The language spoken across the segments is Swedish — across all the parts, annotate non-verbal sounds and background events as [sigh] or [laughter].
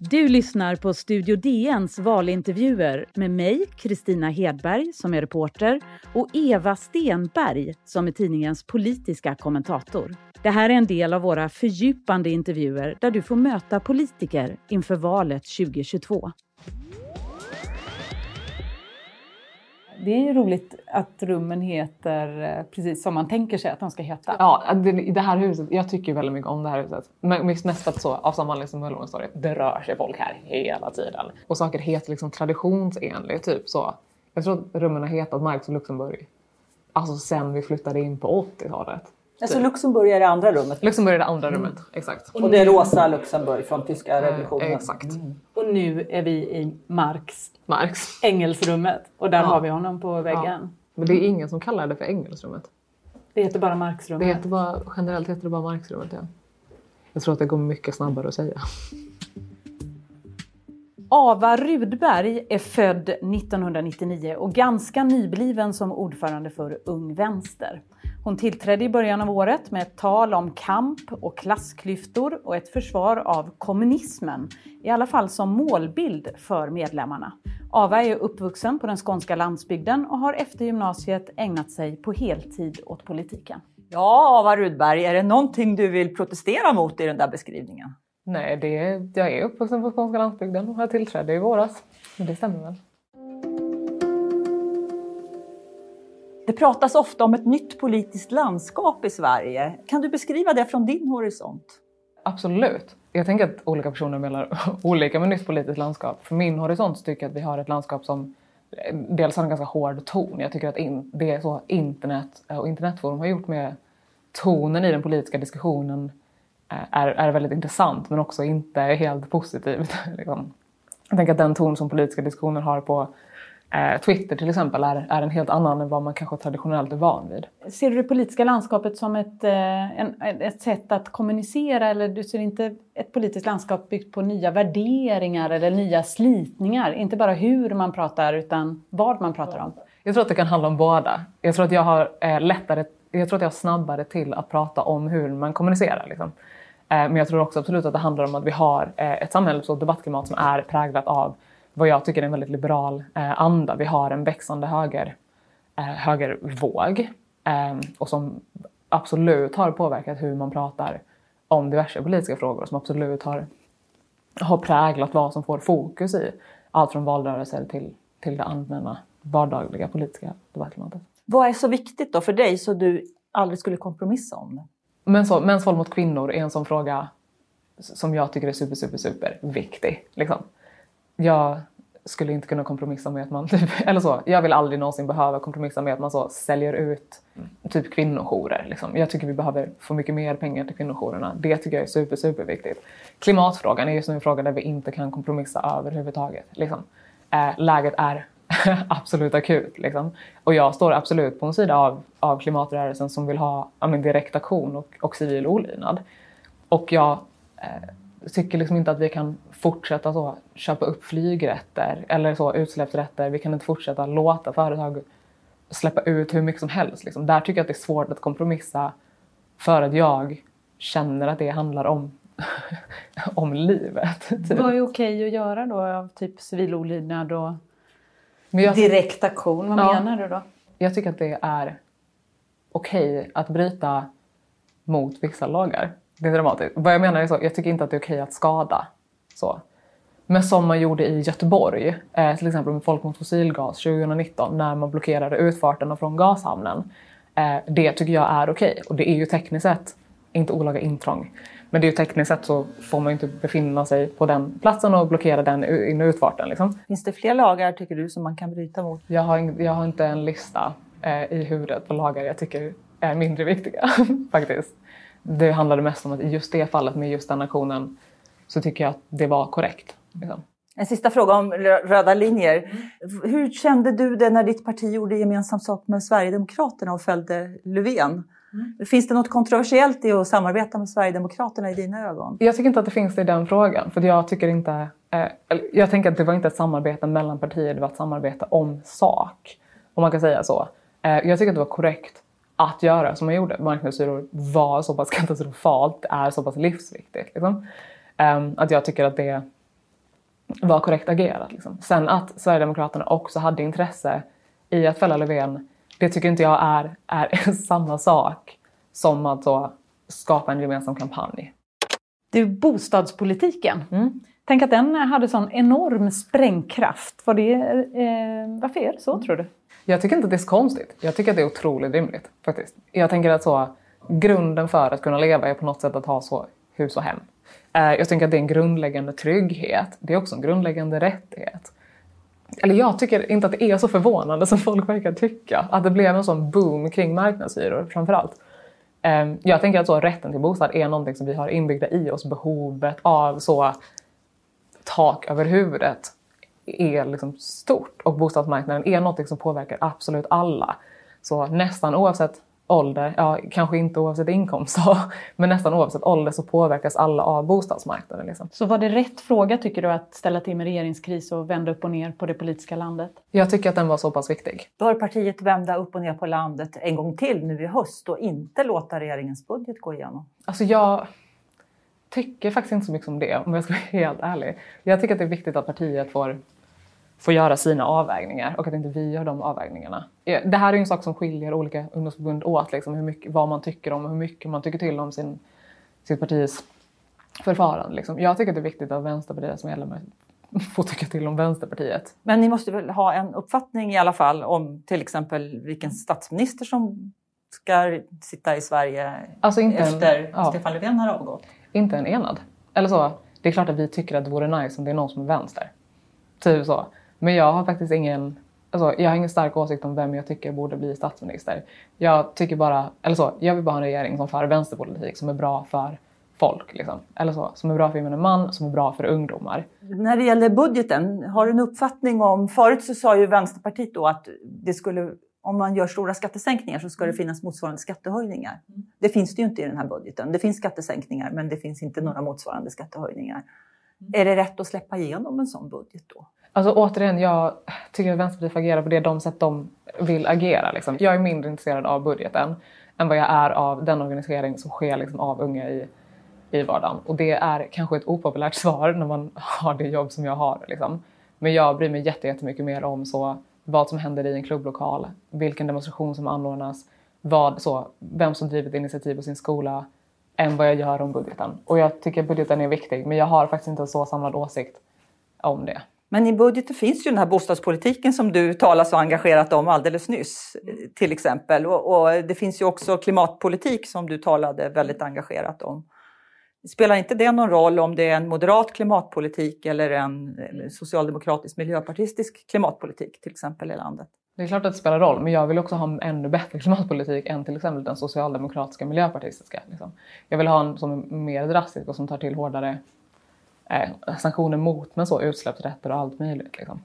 Du lyssnar på Studio DNs valintervjuer med mig, Kristina Hedberg, som är reporter och Eva Stenberg, som är tidningens politiska kommentator. Det här är en del av våra fördjupande intervjuer där du får möta politiker inför valet 2022. Det är ju roligt att rummen heter eh, precis som man tänker sig att de ska heta. Ja, det, det här huset, jag tycker väldigt mycket om det här huset. Men mest för att så, av samma anledning som Möllevångstorget, det rör sig folk här hela tiden. Och saker heter liksom traditionsenligt, typ så. Jag tror att rummen har hetat Marx och Luxemburg. Alltså sen vi flyttade in på 80-talet. Alltså Luxemburg är det andra rummet? Luxemburg är det andra rummet, mm. exakt. Och det är rosa Luxemburg från tyska revolutionen? Eh, exakt. Mm. Och nu är vi i Marx, Marx. Ängelsrummet och där ja. har vi honom på väggen. Ja. Men det är ingen som kallar det för Ängelsrummet. Det heter bara Marxrummet? Det heter bara, generellt heter det bara Marxrummet, ja. Jag tror att det går mycket snabbare att säga. Ava Rudberg är född 1999 och ganska nybliven som ordförande för Ung Vänster. Hon tillträdde i början av året med ett tal om kamp och klassklyftor och ett försvar av kommunismen, i alla fall som målbild för medlemmarna. Ava är uppvuxen på den skånska landsbygden och har efter gymnasiet ägnat sig på heltid åt politiken. Ja, Ava Rudberg, är det någonting du vill protestera mot i den där beskrivningen? Nej, det är, jag är uppvuxen på skånska landsbygden och jag tillträdde i våras. Det stämmer väl. Pratas ofta om ett nytt politiskt landskap i Sverige. Kan du beskriva det från din horisont? Absolut. Jag tänker att olika personer menar [laughs] olika med nytt politiskt landskap. För min horisont tycker jag att vi har ett landskap som eh, dels har en ganska hård ton. Jag tycker att in, det är så internet eh, och internetforum har gjort med tonen i den politiska diskussionen eh, är, är väldigt intressant men också inte helt positiv. [laughs] Liksom. Jag tänker att den ton som politiska diskussioner har på Twitter till exempel är, är en helt annan än vad man kanske traditionellt är van vid. Ser du det politiska landskapet som ett, eh, en, ett sätt att kommunicera eller du ser inte ett politiskt landskap byggt på nya värderingar eller nya slitningar? Inte bara hur man pratar utan vad man pratar om. Jag tror att det kan handla om båda. Jag tror att jag har eh, lättare, jag tror att jag snabbare till att prata om hur man kommunicerar. Liksom. Men jag tror också absolut att det handlar om att vi har ett samhälls och debattklimat som är präglat av vad jag tycker är en väldigt liberal eh, anda. Vi har en växande höger, eh, högervåg eh, och som absolut har påverkat hur man pratar om diverse politiska frågor och som absolut har, har präglat vad som får fokus i allt från valrörelser till, till det allmänna vardagliga politiska debattklimatet. Vad är så viktigt då för dig så du aldrig skulle kompromissa om så, mäns våld mot kvinnor är en sån fråga som jag tycker är super, super, super viktig. Liksom jag skulle inte kunna kompromissa med att man, typ, [laughs] eller så, jag vill aldrig någonsin behöva kompromissa med att man så säljer ut typ kvinnojourer. Liksom. Jag tycker vi behöver få mycket mer pengar till kvinnojourerna. Det tycker jag är super, super viktigt. Klimatfrågan är just nu en fråga där vi inte kan kompromissa överhuvudtaget. Liksom. Eh, läget är [laughs] absolut akut. Liksom. Och jag står absolut på en sida av, av klimatrörelsen som vill ha men, direkt aktion och, och civil olydnad. Och jag eh, tycker liksom inte att vi kan fortsätta så, köpa upp flygrätter eller så, utsläppsrätter. Vi kan inte fortsätta låta företag släppa ut hur mycket som helst. Liksom. Där tycker jag att det är svårt att kompromissa för att jag känner att det handlar om, [laughs] om livet. [laughs] Typ. Vad är okej att göra då av typ civil olydnad och direkt aktion? Vad ja, menar du då? Jag tycker att det är okej att bryta mot vissa lagar. Det är dramatiskt. Vad jag menar är så, jag tycker inte att det är okej att skada. Så. Men som man gjorde i Göteborg, eh, till exempel med Folk mot fossilgas 2019 när man blockerade utfarten från gashamnen. Eh, det tycker jag är okej. Och det är ju tekniskt sett inte olaga intrång. Men det är ju tekniskt sett så får man ju inte befinna sig på den platsen och blockera den in och utfarten. Liksom. Finns det fler lagar tycker du som man kan bryta mot? Jag har, jag har inte en lista eh, i huvudet på lagar jag tycker är mindre viktiga [laughs] faktiskt det handlade mest om att i just det fallet med just den aktionen så tycker jag att det var korrekt. Liksom. En sista fråga om röda linjer. Mm. Hur kände du det när ditt parti gjorde gemensam sak med Sverigedemokraterna och följde Löfven? Mm. Finns det något kontroversiellt i att samarbeta med Sverigedemokraterna i dina ögon? Jag tycker inte att det finns det i den frågan. För jag tycker inte... Eh, jag tänker att det var inte ett samarbete mellan partier, det var ett samarbete om sak. Om man kan säga så. Eh, jag tycker att det var korrekt att göra som man gjorde. Marknadshyror var så pass [laughs] katastrofalt, är så pass livsviktigt. Liksom. Um, att jag tycker att det var korrekt agerat. Liksom. Sen att Sverigedemokraterna också hade intresse i att fälla Löfven, det tycker inte jag är, är [laughs] samma sak som att skapa en gemensam kampanj. Du, bostadspolitiken. Mm. Tänk att den hade sån enorm sprängkraft. Var det, eh, varför är det så tror du? Jag tycker inte att det är så konstigt. Jag tycker att det är otroligt rimligt faktiskt. Jag tänker att så, grunden för att kunna leva är på något sätt att ha så hus och hem. Eh, jag tänker att det är en grundläggande trygghet. Det är också en grundläggande rättighet. Eller jag tycker inte att det är så förvånande som folk verkar tycka. Att det blev en sån boom kring marknadshyror framförallt. Eh, jag tänker att så, rätten till bostad är någonting som vi har inbyggda i oss. Behovet av så tak över huvudet är liksom stort och bostadsmarknaden är något som påverkar absolut alla. Så nästan oavsett ålder, ja kanske inte oavsett inkomst [laughs] men nästan oavsett ålder så påverkas alla av bostadsmarknaden. Liksom. Så var det rätt fråga tycker du att ställa till med regeringskris och vända upp och ner på det politiska landet? Jag tycker att den var så pass viktig. Bör partiet vända upp och ner på landet en gång till nu i höst och inte låta regeringens budget gå igenom? Alltså jag tycker faktiskt inte så mycket om det om jag ska vara [laughs] helt ärlig. Jag tycker att det är viktigt att partiet får får göra sina avvägningar och att inte vi gör de avvägningarna. Det här är ju en sak som skiljer olika ungdomsförbund åt, liksom, hur mycket, vad man tycker om och hur mycket man tycker till om sin, sitt partis förfarande. Liksom. Jag tycker att det är viktigt att Vänsterpartiets medlemmar [laughs] får tycka till om Vänsterpartiet. Men ni måste väl ha en uppfattning i alla fall om till exempel vilken statsminister som ska sitta i Sverige alltså efter en, ja, Stefan Löfven har avgått? Inte en enad. Eller så, det är klart att vi tycker att det vore nice om det är någon som är vänster. Typ så. Men jag har faktiskt ingen, alltså, jag har ingen stark åsikt om vem jag tycker borde bli statsminister. Jag tycker bara, eller så, jag vill bara ha en regering som för vänsterpolitik som är bra för folk. Liksom. Eller så, som är bra för gemene man, som är bra för ungdomar. När det gäller budgeten, har du en uppfattning om... Förut så sa ju Vänsterpartiet då att det skulle, om man gör stora skattesänkningar så ska det finnas motsvarande skattehöjningar. Det finns det ju inte i den här budgeten. Det finns skattesänkningar men det finns inte några motsvarande skattehöjningar. Är det rätt att släppa igenom en sån budget då? Alltså återigen, jag tycker att Vänsterpartiet får agera på det de sätt de vill agera. Liksom. Jag är mindre intresserad av budgeten än vad jag är av den organisering som sker liksom, av unga i, i vardagen. Och det är kanske ett opopulärt [laughs] svar när man har det jobb som jag har. Liksom. Men jag bryr mig jättemycket mer om så, vad som händer i en klubblokal, vilken demonstration som anordnas, vad, så, vem som driver ett initiativ på sin skola, än vad jag gör om budgeten. Och jag tycker att budgeten är viktig, men jag har faktiskt inte en så samlad åsikt om det. Men i budgeten finns ju den här bostadspolitiken som du talade så engagerat om alldeles nyss till exempel. Och, och, det finns ju också klimatpolitik som du talade väldigt engagerat om. Spelar inte det någon roll om det är en moderat klimatpolitik eller en socialdemokratisk miljöpartistisk klimatpolitik till exempel i landet? Det är klart att det spelar roll, men jag vill också ha en ännu bättre klimatpolitik än till exempel den socialdemokratiska miljöpartistiska. Liksom. Jag vill ha en som är mer drastisk och som tar till hårdare eh, sanktioner mot men så utsläppsrätter och allt möjligt. Liksom.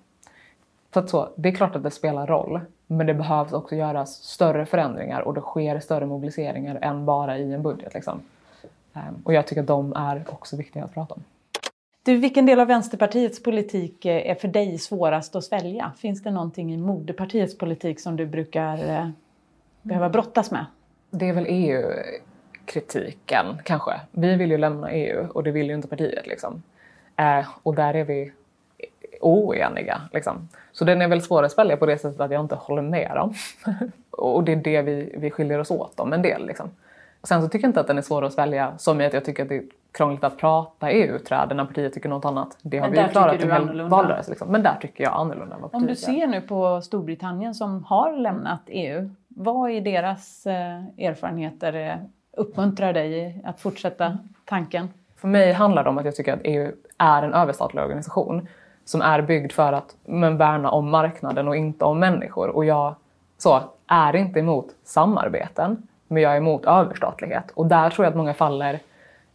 Så, att så det är klart att det spelar roll, men det behövs också göras större förändringar och det sker större mobiliseringar än bara i en budget. Liksom. Eh, och jag tycker att de är också viktiga att prata om. Du, vilken del av Vänsterpartiets politik eh, är för dig svårast att svälja? Finns det någonting i moderpartiets politik som du brukar eh, behöva brottas med? Det är väl EU-kritiken kanske. Vi vill ju lämna EU och det vill ju inte partiet. Liksom. Eh, och där är vi oeniga. Liksom. Så den är väl svår att svälja på det sättet att jag inte håller med dem. [laughs] och det är det vi, vi skiljer oss åt om en del. Liksom. Sen så tycker jag inte att den är svår att svälja som i att jag tycker att det är krångligt att prata EU-utträde när partiet tycker något annat. Det har Men vi klarat en hel valrörelse. Liksom. Men där tycker jag annorlunda än vad Om du ser nu på Storbritannien som har lämnat EU, vad är deras eh, erfarenheter eh, uppmuntrar dig att fortsätta tanken? För mig handlar det om att jag tycker att EU är en överstatlig organisation som är byggd för att men, värna om marknaden och inte om människor. Och jag så, är inte emot samarbeten, men jag är emot överstatlighet. Och där tror jag att många faller eh,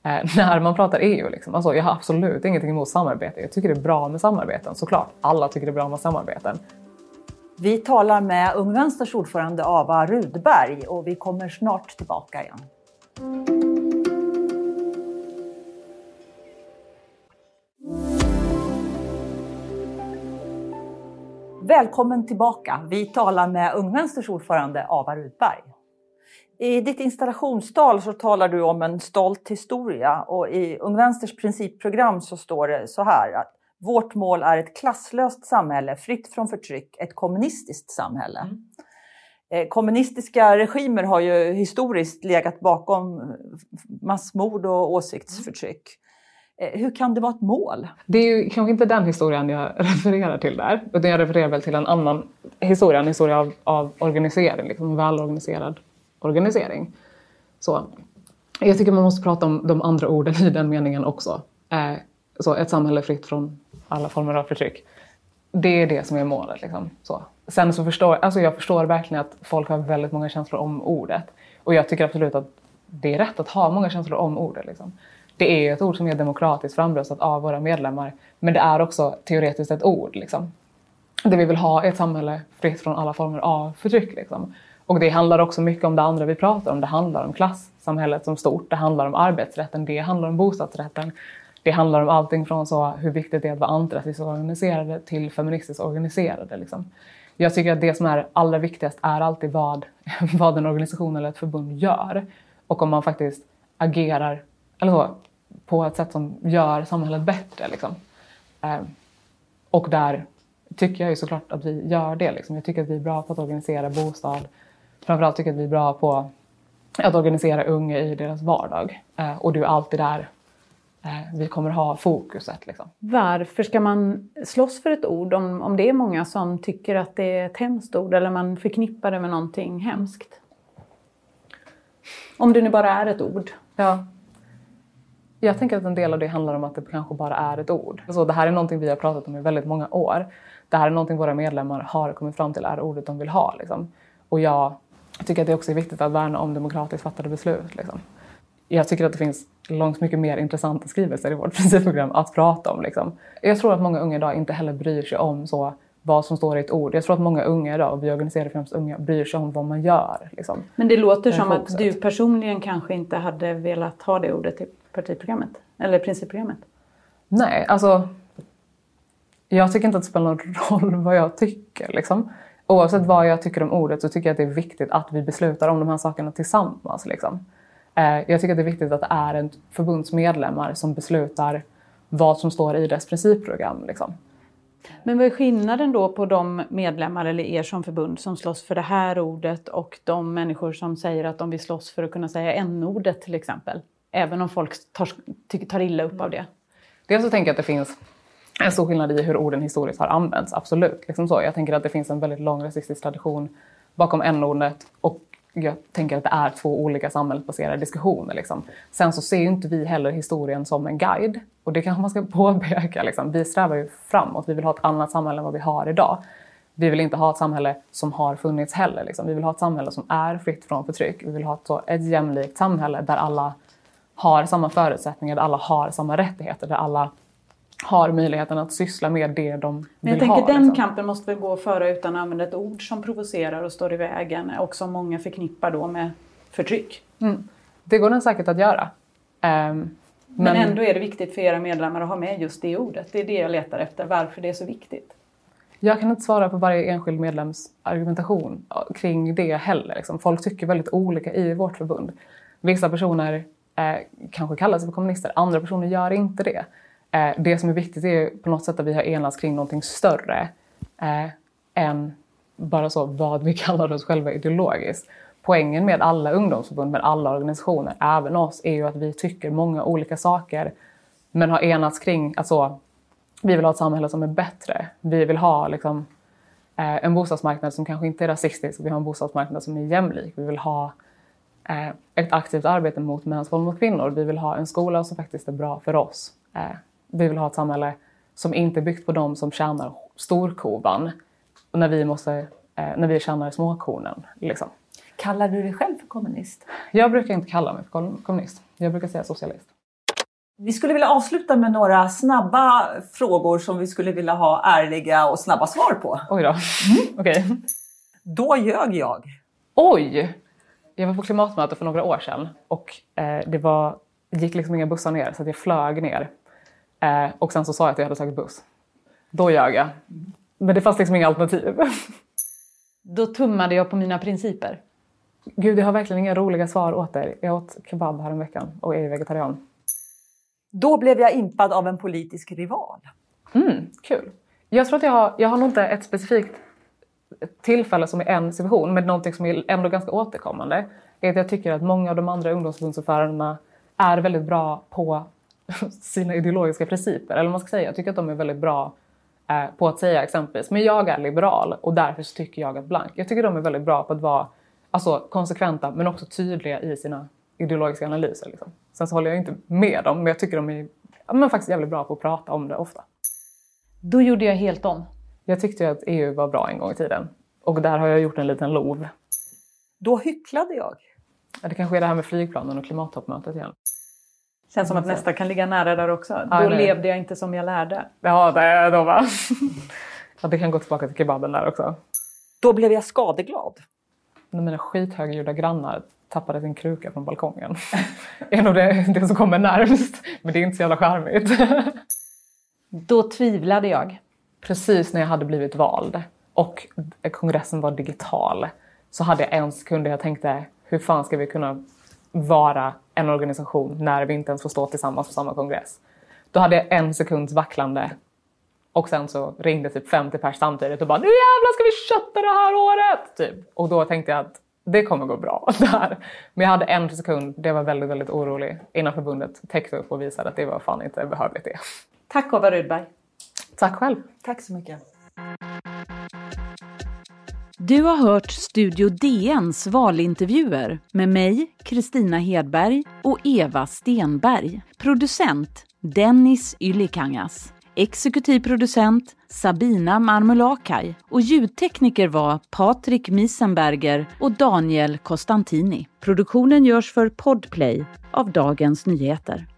[laughs] när man pratar EU. Liksom. Alltså, jag har absolut ingenting emot samarbete. Jag tycker det är bra med samarbeten, såklart. Alla tycker det är bra med samarbeten. Vi talar med Ung Vänsters ordförande Ava Rudberg och vi kommer snart tillbaka igen. Välkommen tillbaka. Vi talar med Ung Vänsters ordförande Ava Rudberg. I ditt installationstal så talar du om en stolt historia och i Ung Vänsters principprogram så står det så här att Vårt mål är ett klasslöst samhälle, fritt från förtryck, ett kommunistiskt samhälle. Mm. Eh, kommunistiska regimer har ju historiskt legat bakom massmord och åsiktsförtryck. Eh, hur kan det vara ett mål? Det är ju kanske inte den historien jag [laughs] refererar till där, utan jag refererar väl till en annan historia, en historia av, av organisering, liksom välorganiserad organisering. Så, jag tycker man måste prata om de andra orden i den meningen också. Eh, så ett samhälle fritt från alla former av förtryck. Det är det som är målet. Liksom. Så. Sen så förstår alltså jag förstår verkligen att folk har väldigt många känslor om ordet. Och jag tycker absolut att det är rätt att ha många känslor om ordet. Liksom. Det är ett ord som är demokratiskt framröstat av våra medlemmar. Men det är också teoretiskt ett ord. Liksom. Det vi vill ha är ett samhälle fritt från alla former av förtryck. Liksom. Och det handlar också mycket om det andra vi pratar om. Det handlar om klassamhället som stort. Det handlar om arbetsrätten. Det handlar om bostadsrätten. Det handlar om allting från så hur viktigt det är att vara antirasistiskt organiserade till feministiskt organiserade. Liksom. Jag tycker att det som är allra viktigast är alltid vad, [laughs] vad en organisation eller ett förbund gör. Och om man faktiskt agerar eller så, på ett sätt som gör samhället bättre. Liksom. Eh, och där tycker jag ju såklart att vi gör det. Liksom. Jag tycker att vi är bra på att organisera bostad. Framförallt tycker att vi är bra på att organisera unga i deras vardag. Eh, och det är alltid där eh, vi kommer ha fokuset. Liksom. Varför ska man slåss för ett ord om, om det är många som tycker att det är ett hemskt ord eller man förknippar det med någonting hemskt? Om det nu bara är ett ord. Ja. Jag tänker att en del av det handlar om att det kanske bara är ett ord. Så det här är någonting vi har pratat om i väldigt många år. Det här är någonting våra medlemmar har kommit fram till är ordet de vill ha. Liksom. Och jag tycker att det också är viktigt att värna om demokratiskt fattade beslut. Liksom. Jag tycker att det finns långt mycket mer intressanta skrivelser i vårt [laughs] principprogram att prata om. Liksom. Jag tror att många unga idag inte heller bryr sig om så vad som står i ett ord. Jag tror att många unga idag, och vi organiserar främst unga, bryr sig om vad man gör. Liksom. Men det låter som att du personligen kanske inte hade velat ha det ordet i partiprogrammet? Eller principprogrammet? Nej, alltså jag tycker inte att det spelar någon [laughs] roll vad jag tycker. Liksom. Oavsett vad jag tycker om ordet så tycker jag att det är viktigt att vi beslutar om de här sakerna tillsammans. Liksom. Eh, jag tycker att det är viktigt att det är en förbundsmedlemmar som beslutar vad som står i dess principprogram. Liksom. Men vad är skillnaden då på de medlemmar eller er som förbund som slåss för det här ordet och de människor som säger att de vill slåss för att kunna säga n-ordet till exempel? Även om folk tar, tar illa upp av det. Dels så tänker jag att det finns en stor skillnad i hur orden historiskt har använts, absolut. Liksom så. Jag tänker att det finns en väldigt lång rasistisk tradition bakom n-ordet och jag tänker att det är två olika samhällsbaserade diskussioner. Liksom. Sen så ser ju inte vi heller historien som en guide och det kanske [laughs] man ska påpeka. Liksom. Vi strävar ju framåt, vi vill ha ett annat samhälle än vad vi har idag. Vi vill inte ha ett samhälle som har funnits heller. Liksom. Vi vill ha ett samhälle som är fritt från förtryck. Vi vill ha ett, så, ett jämlikt samhälle där alla har samma förutsättningar, där alla har samma rättigheter, där alla har möjligheten att syssla med det de vill Men jag tänker ha, den liksom. kampen måste väl gå föra utan att använda ett ord som provocerar och står i vägen och som många förknippar då med förtryck. Mm. Det går den säkert att göra. Um, men... men ändå är det viktigt för era medlemmar att ha med just det ordet. Det är det jag letar efter, varför det är så viktigt. Jag kan inte svara på varje enskild medlems argumentation kring det heller. Liksom. Folk tycker väldigt olika i vårt förbund. Vissa personer eh, kanske kallar sig för kommunister, andra personer gör inte det. Eh, det som är viktigt är på något sätt att vi har enats kring någonting större eh, än bara så vad vi [laughs] kallar oss själva ideologiskt. Poängen med alla ungdomsförbund, med alla organisationer, även oss, är ju att vi tycker många olika saker men har enats kring att så, vi vill ha ett samhälle som är bättre. Vi vill ha liksom, eh, en bostadsmarknad som kanske inte är rasistisk, vi har en bostadsmarknad som är jämlik. Vi vill ha eh, ett aktivt arbete mot mäns våld mot kvinnor. Vi vill ha en skola som faktiskt är bra för oss. Eh, vi vill ha ett samhälle som inte är byggt på de som tjänar storkovan när vi, måste, eh, när vi tjänar småkornen. Liksom. Kallar du dig själv för kommunist? Jag brukar inte kalla mig för kommunist. Jag brukar säga socialist. Vi skulle vilja avsluta med några snabba frågor som vi skulle vilja ha ärliga och snabba svar på. Oj då. Mm. [laughs] Okej. Okay. Då ljög jag. Oj! Jag var på klimatmöte för några år sedan och eh, det var, gick liksom inga bussar ner så jag flög ner. Eh, och sen så sa jag att jag hade tagit buss. Då ljög jag. Men det fanns liksom inga alternativ. [laughs] Då tummade jag på mina principer. Gud, jag har verkligen inga roliga svar åt dig. Jag åt kebab häromveckan och är vegetarian. Då blev jag impad av en politisk rival. Mm, kul. Jag tror att jag har, jag har nog inte ett specifikt tillfälle som är en situation, men någonting som är ändå ganska återkommande. Är att jag tycker att många av de andra ungdomsförbundsordförandena är väldigt bra på [laughs] sina ideologiska principer. Eller vad man ska säga. Jag tycker att de är väldigt bra eh, på att säga exempelvis, men jag är liberal och därför tycker jag att blank. Jag tycker de är väldigt bra på att vara alltså, konsekventa men också tydliga i sina ideologiska analyser. Liksom. Sen så håller jag inte med dem, men jag tycker de är ja, men faktiskt jävligt bra på att prata om det ofta. Då gjorde jag helt om. Jag tyckte att EU var bra en gång i tiden. Och där har jag gjort en liten lov. Då hycklade jag. Ja, det kanske är det här med flygplanen och klimattoppmötet igen. Känns som att nästa kan ligga nära där också. Ja, Då nej. levde jag inte som jag lärde. Ja, det är då va? [laughs] ja, det kan gå tillbaka till kebaben där också. Då blev jag skadeglad. När mina skithögljudda grannar tappade sin kruka från balkongen. [laughs] är nog det, det som kommer närmst. Men det är inte så jävla charmigt. [laughs] Då tvivlade jag. Precis när jag hade blivit vald och kongressen var digital så hade jag en sekund där jag tänkte hur fan ska vi kunna vara en organisation när vi inte ens får stå tillsammans på samma kongress? Då hade jag en sekunds vacklande och sen så ringde typ 50 pers samtidigt och bara nu jävlar ska vi kötta det här året! Typ. Och då tänkte jag att det kommer gå bra [laughs] där. Men jag hade en sekund, det var väldigt, väldigt orolig innan förbundet täckte upp och visade att det var fan inte behövligt det. Tack Ova Rudberg. Tack själv! Tack så mycket. Du har hört Studio DNs valintervjuer med mig, Kristina Hedberg och Eva Stenberg. Producent Dennis Ylikangas. Exekutiv producent Sabina Marmulakai och ljudtekniker var Patrik Miesenberger och Daniel Costantini. Produktionen görs för Podplay av Dagens Nyheter.